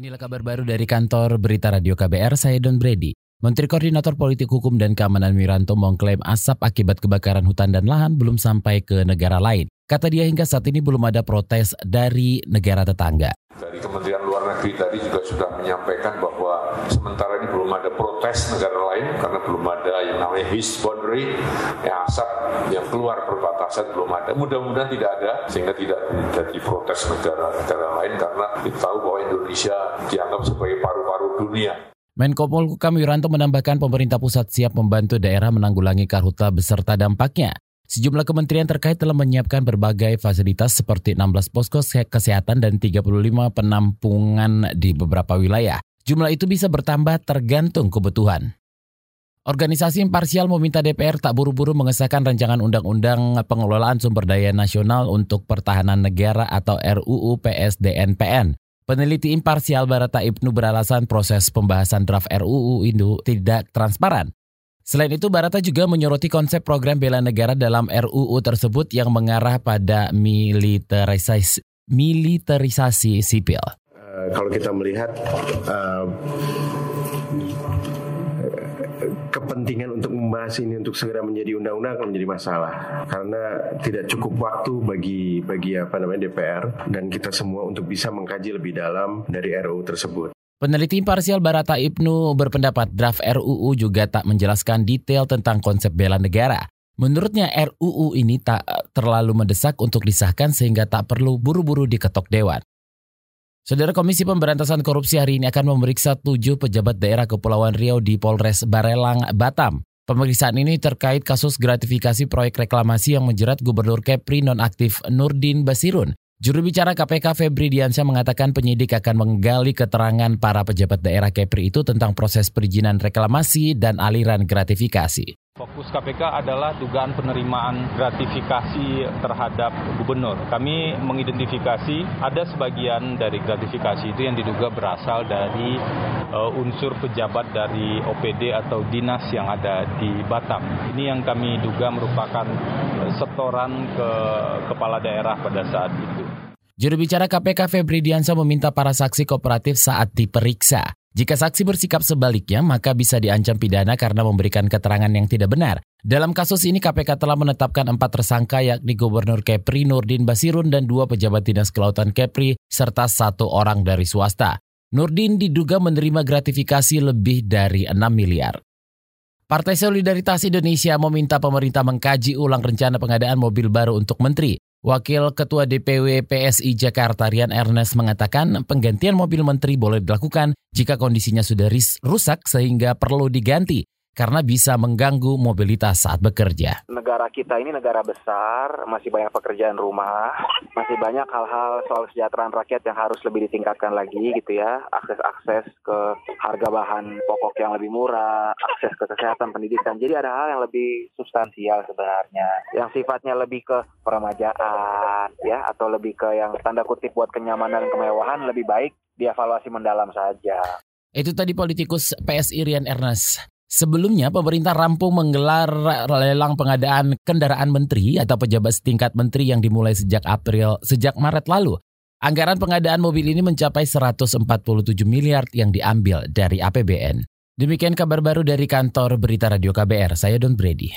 Inilah kabar baru dari kantor Berita Radio KBR, saya Don Brady. Menteri Koordinator Politik Hukum dan Keamanan Wiranto mengklaim asap akibat kebakaran hutan dan lahan belum sampai ke negara lain. Kata dia hingga saat ini belum ada protes dari negara tetangga. Dari Kementerian Luar Negeri tadi juga sudah menyampaikan bahwa sementara ini belum ada protes negara lain karena belum ada yang namanya his boundary, yang asap yang keluar perbatasan belum ada. Mudah-mudahan tidak ada sehingga tidak menjadi protes negara-negara lain karena kita tahu bahwa Indonesia dianggap sebagai paru-paru dunia. Menko Polhukam Wiranto menambahkan pemerintah pusat siap membantu daerah menanggulangi karhutla beserta dampaknya. Sejumlah kementerian terkait telah menyiapkan berbagai fasilitas seperti 16 posko kesehatan dan 35 penampungan di beberapa wilayah. Jumlah itu bisa bertambah tergantung kebutuhan. Organisasi imparsial meminta DPR tak buru-buru mengesahkan rancangan undang-undang pengelolaan sumber daya nasional untuk pertahanan negara atau RUU PSDNPN. Peneliti imparsial Barata Ibnu beralasan proses pembahasan draft RUU itu tidak transparan. Selain itu, Barata juga menyoroti konsep program bela negara dalam RUU tersebut yang mengarah pada militerisasi, militerisasi sipil. Uh, kalau kita melihat uh, kepentingan untuk membahas ini untuk segera menjadi undang-undang akan menjadi masalah karena tidak cukup waktu bagi bagi apa namanya DPR dan kita semua untuk bisa mengkaji lebih dalam dari RUU tersebut. Peneliti imparsial Barata Ibnu berpendapat draft RUU juga tak menjelaskan detail tentang konsep bela negara. Menurutnya RUU ini tak terlalu mendesak untuk disahkan sehingga tak perlu buru-buru diketok dewan. Saudara Komisi Pemberantasan Korupsi hari ini akan memeriksa tujuh pejabat daerah Kepulauan Riau di Polres Barelang, Batam. Pemeriksaan ini terkait kasus gratifikasi proyek reklamasi yang menjerat Gubernur Kepri nonaktif Nurdin Basirun. Juru bicara KPK Febri Diansyah mengatakan penyidik akan menggali keterangan para pejabat daerah Kepri itu tentang proses perizinan reklamasi dan aliran gratifikasi. Fokus KPK adalah dugaan penerimaan gratifikasi terhadap gubernur. Kami mengidentifikasi ada sebagian dari gratifikasi itu yang diduga berasal dari uh, unsur pejabat dari OPD atau dinas yang ada di Batam. Ini yang kami duga merupakan setoran ke kepala daerah pada saat itu. Juru bicara KPK Febri Diansa meminta para saksi kooperatif saat diperiksa. Jika saksi bersikap sebaliknya, maka bisa diancam pidana karena memberikan keterangan yang tidak benar. Dalam kasus ini, KPK telah menetapkan empat tersangka yakni Gubernur Kepri Nurdin Basirun dan dua pejabat dinas kelautan Kepri, serta satu orang dari swasta. Nurdin diduga menerima gratifikasi lebih dari 6 miliar. Partai Solidaritas Indonesia meminta pemerintah mengkaji ulang rencana pengadaan mobil baru untuk menteri. Wakil Ketua DPW PSI Jakarta Rian Ernest mengatakan penggantian mobil menteri boleh dilakukan jika kondisinya sudah rusak sehingga perlu diganti karena bisa mengganggu mobilitas saat bekerja. Negara kita ini negara besar, masih banyak pekerjaan rumah, masih banyak hal-hal soal kesejahteraan rakyat yang harus lebih ditingkatkan lagi gitu ya. Akses-akses ke harga bahan pokok yang lebih murah, akses ke kesehatan pendidikan. Jadi ada hal yang lebih substansial sebenarnya, yang sifatnya lebih ke peremajaan ya atau lebih ke yang tanda kutip buat kenyamanan dan kemewahan lebih baik dievaluasi mendalam saja. Itu tadi politikus PSI Rian Ernest. Sebelumnya, pemerintah rampung menggelar lelang pengadaan kendaraan menteri atau pejabat setingkat menteri yang dimulai sejak April, sejak Maret lalu. Anggaran pengadaan mobil ini mencapai 147 miliar yang diambil dari APBN. Demikian kabar baru dari kantor Berita Radio KBR, saya Don Brady.